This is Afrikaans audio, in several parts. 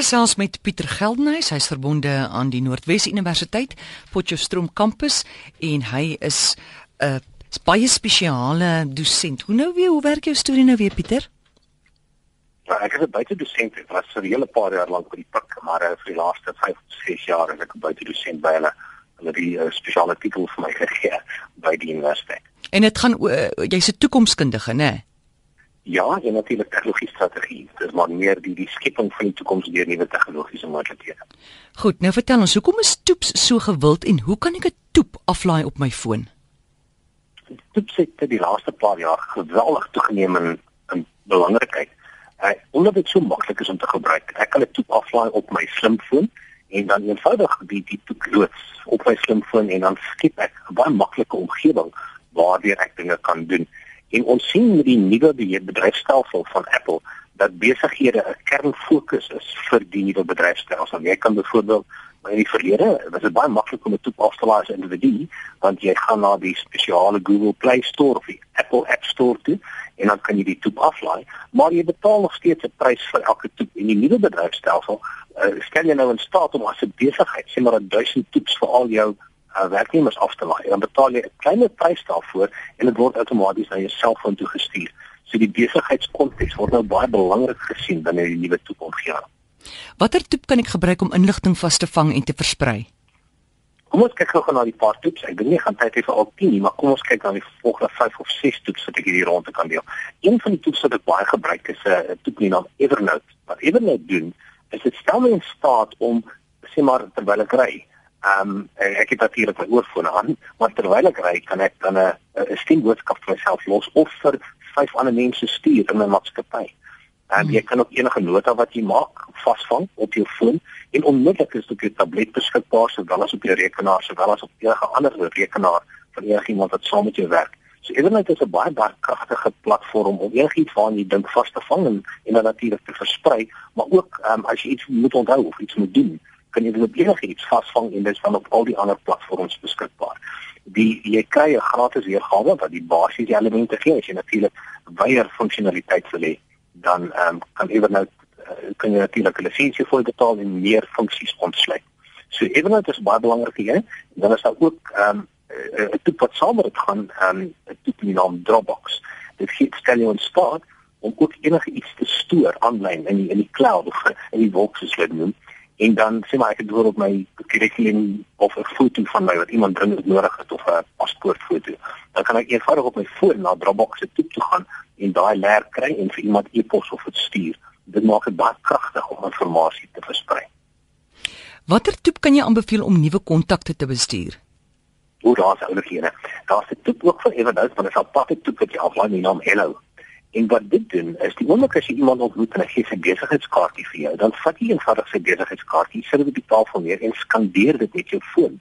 gesels met Pieter Geldenhuys, hy's verbonde aan die Noordwes Universiteit Potchefstroom kampus en hy is 'n uh, baie spesiale dosent. Hoe nou weer, hoe werk jou storie nou weer Pieter? Ja, ek is 'n buitedosent. Ek was vir 'n hele paar jaar lank by die pik, maar uh, vir die laaste 5 of 6 jaar is ek 'n buitedosent by hulle. Hulle het 'n uh, spesiale titel vir my gegee by die universiteit. En dit gaan uh, jy's 'n toekomskundige, né? Nee? Ja, en natuurlik tegnologiese strategie. Dis maar meer die die skepping van die toekoms deur nuwe tegnologiese moontlikhede. Goed, nou vertel ons, hoekom is toeps so gewild en hoe kan ek 'n toep aflaai op my foon? Toeps het die laaste paar jaar geweldig toegeneem in, in belangrikheid. Uh, omdat dit so maklik is om te gebruik. Ek kan 'n toep aflaai op my slimfoon en dan eenvoudig die die toep loods op my slimfoon en dan skep ek 'n baie maklike omgewing waardeur ek dinge kan doen. En ons sien met die nuwe bedryfstelsel van Apple dat besighede 'n kernfokus is vir die nuwe bedryfstelsel. Jy kan byvoorbeeld in die verlede was dit baie maklik om 'n toep af te laai as 'n individu, want jy gaan na die spesiale Google Play Store of die Apple App Store toe en dan kan jy die toep aflaai, maar jy betaal nog steeds 'n prys vir elke toep. En die nuwe bedryfstelsel uh, stel jou nou in staat om as 'n besigheid, sê maar 1000 toeps vir al jou uh, werknemers af te laai. Dan betaal jy 'n klein prys daarvoor en dit word outomaties na jou selfoon toe gestuur. So die besigheidskonteks word nou baie belangrik gesien binne die nuwe toekomsjare. Watter toep kan ek gebruik om inligting vas te vang en te versprei? Kom ons kyk gou na die paar toeps. Ek dink nie gaan tyd hê vir al 10 nie, maar kom ons kyk na die volgende 5 of 6 toeps wat ek hierdie rondte kan deel. Een van die toeps wat ek baie gebruik is 'n uh, toep genaamd Evernote. Wat Evernote doen, is dit stel my in staat om sê maar terwyl ek ry, Ehm um, ek het natuurlik my oorfoon aan, maar terwyl ek ry kan ek dan 'n 'n stemboodskap vir myself los of vir vyf ander mense stuur in my maatskappy. En um, jy kan ook enige nota wat jy maak vasvang op jou foon en onmiddellik is dit op jou tablet beskikbaar sowel as op jou rekenaar sowel as op enige ander rekenaar van enigiemand wat saam met jou werk. So Evernote is 'n baie baie kragtige platform om enigiets waarna jy dink vas te vang en, en dan natuurlik te versprei, maar ook um, as jy iets moet onthou of iets moet doen, kan jy dit op enige iets vasvang en dit is van op al die ander platforms beskikbaar. Die jy kry 'n gratis weergawe wat die basiese elemente gee. As jy natuurlik weier funksionaliteit wil hê, dan ehm um, kan Evernote uh, kan jy natuurlik 'n lisensie vir betaal en meer funksies ontsluit. So Evernote is baie belangrik hier. Dan is daar ook ehm um, 'n toep wat saam met dit gaan, ehm um, 'n toep genaamd Dropbox. Dit gee stel jou in staat om ook enige iets te stoor aanlyn in die in die cloud of in die wolk soos hulle noem en dan sê maar ek het hoor op my kurrikulum of 'n foto van my wat iemand dringend nodig het of 'n paspoortfoto. Dan kan ek eenvoudig op my foon na Dropbox se toe toe gaan en daai leer kry en vir iemand e-pos of dit stuur. Dit maak dit baie kragtig om inligting te versprei. Watter toep kan jy aanbeveel om nuwe kontakte te bestuur? Hoe daar's oulik hier. Daar's 'n toep ook vir Evernote, maar dit is 'n aparte toep wat jy aflaai met die naam Hello. En wat dit doen is die oomblik as jy iemand ontmoet en hy gee sy besigheidskaartjie vir jou, dan vat jy eenvoudig sy besigheidskaartjie, sit dit op die tafel neer en skandeer dit met jou foon.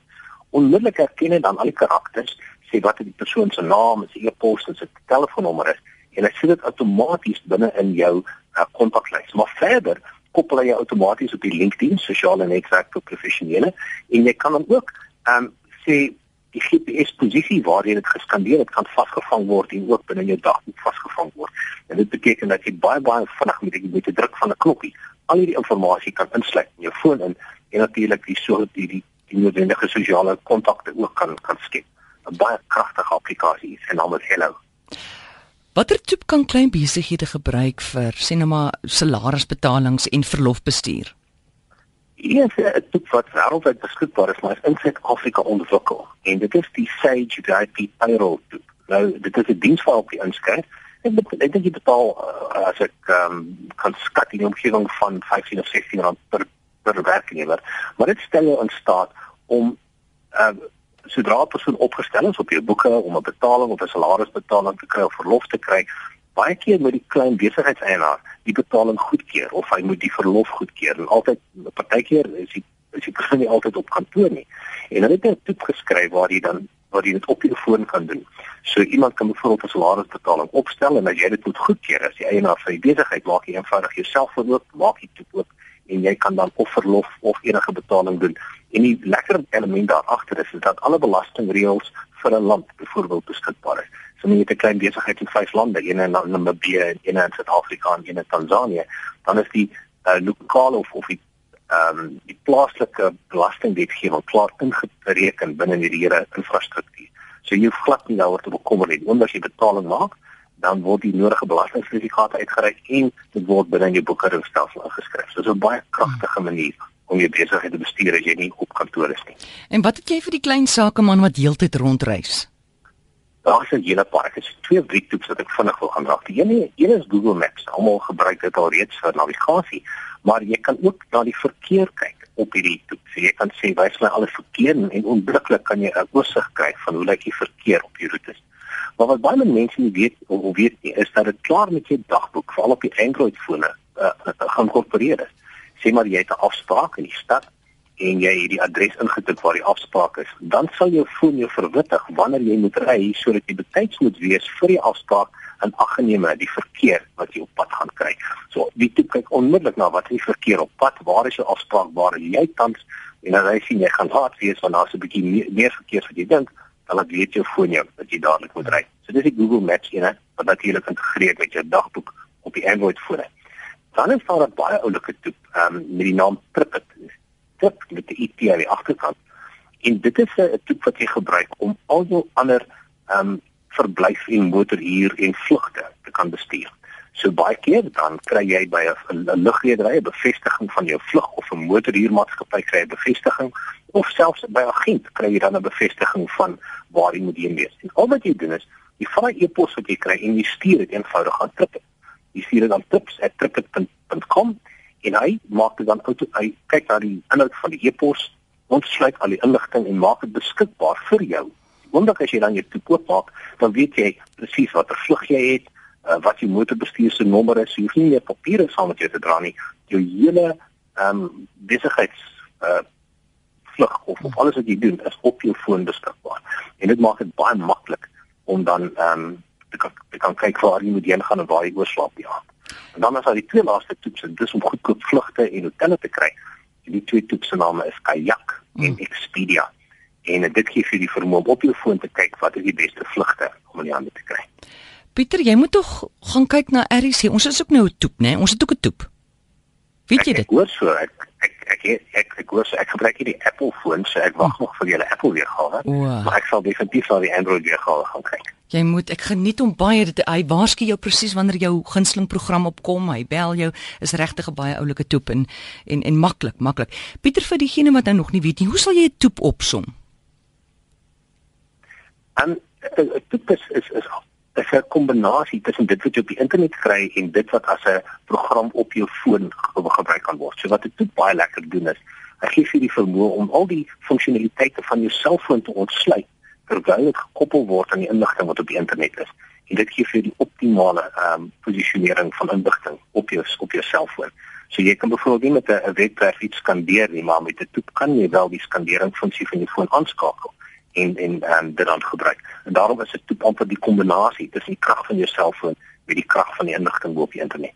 Onmiddellik herken hy dan al die karakters, sê wat die persoon se naam, sy e-pos en sy telefoonnommer is en hy sit dit outomaties binne in jou uh, kontaklys. Maar verder koppel hy outomaties op die LinkedIn sosiale netwerk vir professionele en jy kan dan ook ehm um, sê die GPS posisie waar jy dit geskandeer het kan vasgevang word en ook binne jou dagboek vasgevang word. En dit beteken dat jy baie baie vinnig met met die druk van 'n knoppie al hierdie inligting kan insluit in jou foon in en natuurlik die so die die, noodwendige sosiale kontakte ook kan kan skep. 'n Baie kragtige applikasie is genaamd Hello. Watter tipe kan klein besighede gebruik vir sienema salarisbetalings en verlofbestuur? Hier is 'n toep wat wêreldwyd beskikbaar is, maar is in Suid-Afrika ontwikkel en dit is die Sage VIP Payroll toep. Nou, dit is 'n diens waarop jy inskryf. Ek ek dink jy betaal uh, as ek um, kan skat in 'n omgewing van 15 of 16 rand per per werknemer, maar dit stel jou in staat om uh, sodra 'n persoon opgestel is op jou boeke om 'n betaling of 'n salarisbetaling te kry of verlof te kry, baie keer met die klein besigheidseienaar die betaling goedkeur of hy moet die verlof goedkeur en altyd partykeer is die is die persoon nie altyd op kantoor nie en hulle het 'n toep geskryf waar jy dan waar jy dit op jou foon kan doen. So iemand kan byvoorbeeld 'n salarisbetaling opstel en as jy dit moet goedkeur as die eienaar van die besigheid maak jy eenvoudig jouself oop, maak jy toep oop en jy kan dan of verlof of enige betaling doen. En die lekker element daar agter is, is dat alle belastingreëls vir 'n land byvoorbeeld beskikbaar is. So jy het 'n klein besigheid in vyf lande, een in Namibië, een in Suid-Afrika en een in Tansanië, dan is die uh, lokale of of die ehm um, die plaaslike belastingwetgewing klaar ingereken binne hierdie hele infrastruktuur. So jy hoef glad nie daaroor te bekommer nie. Omdat jy betaling maak, dan word die nodige belastingsertifikate uitgereik en dit word binne jou boekhoudingstelsel ingeskryf. So dit is 'n baie kragtige manier om jou besigheid te bestuur as jy nie op kantoor is nie. En wat het jy vir die klein sakeman wat heeltyd rondreis? Daar is 'n hele paar. Ek het twee drie toeps wat ek vinnig wil aanraak. Die een, een is Google Maps. Almal gebruik dit alreeds vir navigasie, maar jy kan ook na die verkeer kyk op hierdie toep. So jy kan sê wys my alle verkeer en onmiddellik kan jy 'n oorsig kry van hoe lyk die verkeer op die roetes. Maar wat baie mense nie weet of weet nie, is dat dit klaar met jou dagboek, veral op die Android fone, uh, gaan korporeer is. Sê maar jy het 'n afspraak in die stad en jy het die adres ingetik waar die afspraak is, dan sal jou foon jou verwittig wanneer jy moet ry sodat jy betyds moet wees vir die afspraak en aggeneme die verkeer wat jy op pad gaan kry. So die tipe kyk onmiddellik na wat is die verkeer op pad, waar is jou afspraak, waar jy tans en dan hy sien jy gaan laat wees want daar's 'n bietjie meer, meer verkeer as jy dink dan laat weet jou foon jou dat jy dadelik moet ry. So dis die Google Maps ene wat natuurlik integreer met jou dagboek op die Android fone. Dan is daar 'n baie oulike toep um, met die naam Tripit. Trip met die IT aan die agterkant. En dit is 'n toep wat jy gebruik om al jou ander um verblyf en motorhuur en vlugte te kan bestuur. So baie keer dan kry jy by 'n lugredery 'n bevestiging van jou vlug of 'n motorhuurmaatskappy kry 'n bevestiging of selfs by 'n agent kry jy dan 'n bevestiging van waar jy moet heen wees. En al wat jy doen is, jy vat 'n e-pos wat jy kry en jy stuur dit eenvoudig aan Trip. Jy stuur dit aan tips@trip.com en hy maak dit dan auto hy kyk na die inhoud van die e-pos, ontsluit al die inligting en maak dit beskikbaar vir jou. Omdat as jy dan jou toekoop maak, dan weet jy presies watter vlug jy het uh, wat jou motorbestuur se nommer is. Jy hoef nie meer papiere saam met jou te dra nie. Jou hele ehm um, besigheids uh vlug of, of alles wat jy doen is op jou foon beskikbaar. En dit maak dit baie maklik om dan ehm um, te kan te kan kyk waar jy moet heen gaan en waar jy oorslaap die aand. En dan is daar die twee laaste toets en dis om goedkoop vlugte en hotelle te kry. Die twee toetse name is Kayak en hmm. Expedia. En dit gee vir die vermoë op jou foon te kyk wat is die beste vlugte om in die hande te kry. Pieter, jy moet tog gaan kyk na RC. Ons is ook nou 'n toep, né? Nee? Ons het ook 'n toep. Weet jy dit? Ek hoor so, ek ek ek ek, ek, ek hoor so ek gebruik hierdie Apple foon, so ek wag oh. nog vir julle Apple weergawe. Oh. Maar ek sal definitief na die Android weergawe gaan kyk. Jy moet ek geniet om baie dit hy waarsku jou presies wanneer jou gunsteling program opkom. Hy bel jou is regtig 'n baie oulike toep en en en maklik, maklik. Pieter vir diegene wat nou nog nie weet nie, hoe sal jy 'n toep opsom? En 'n toep is is is is 'n kombinasie tussen dit wat jy op die internet kry en dit wat as 'n program op jou foon gebruik kan word. So wat dit toep baie lekker doen is, hy gee vir die vermoë om al die funksionaliteite van jou selfoon te ontsluit dit gekoppel word aan die inligting wat op die internet is. En dit gee vir die optimale ehm um, posisionering van inligting op jou op jou selfoon. So jy kan byvoorbeeld nie met 'n webwerf iets skandeer nie, maar met 'n toep kan jy wel die skandering funksie van jou foon aanskakel en en ehm um, dit dan gebruik. En daarom is dit toe amper die kombinasie tussen die krag van jou selfoon met die krag van die inligting op die internet.